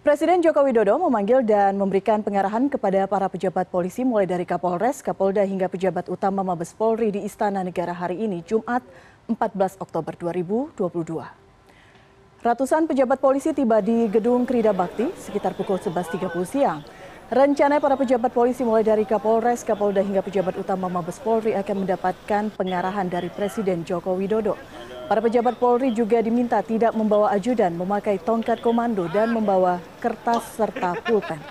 Presiden Joko Widodo memanggil dan memberikan pengarahan kepada para pejabat polisi mulai dari Kapolres, Kapolda hingga pejabat utama Mabes Polri di Istana Negara hari ini, Jumat 14 Oktober 2022. Ratusan pejabat polisi tiba di Gedung Krida Bakti sekitar pukul 11.30 siang. Rencana para pejabat polisi mulai dari Kapolres, Kapolda hingga pejabat utama Mabes Polri akan mendapatkan pengarahan dari Presiden Joko Widodo. Para pejabat Polri juga diminta tidak membawa ajudan, memakai tongkat komando, dan membawa kertas serta pulpen.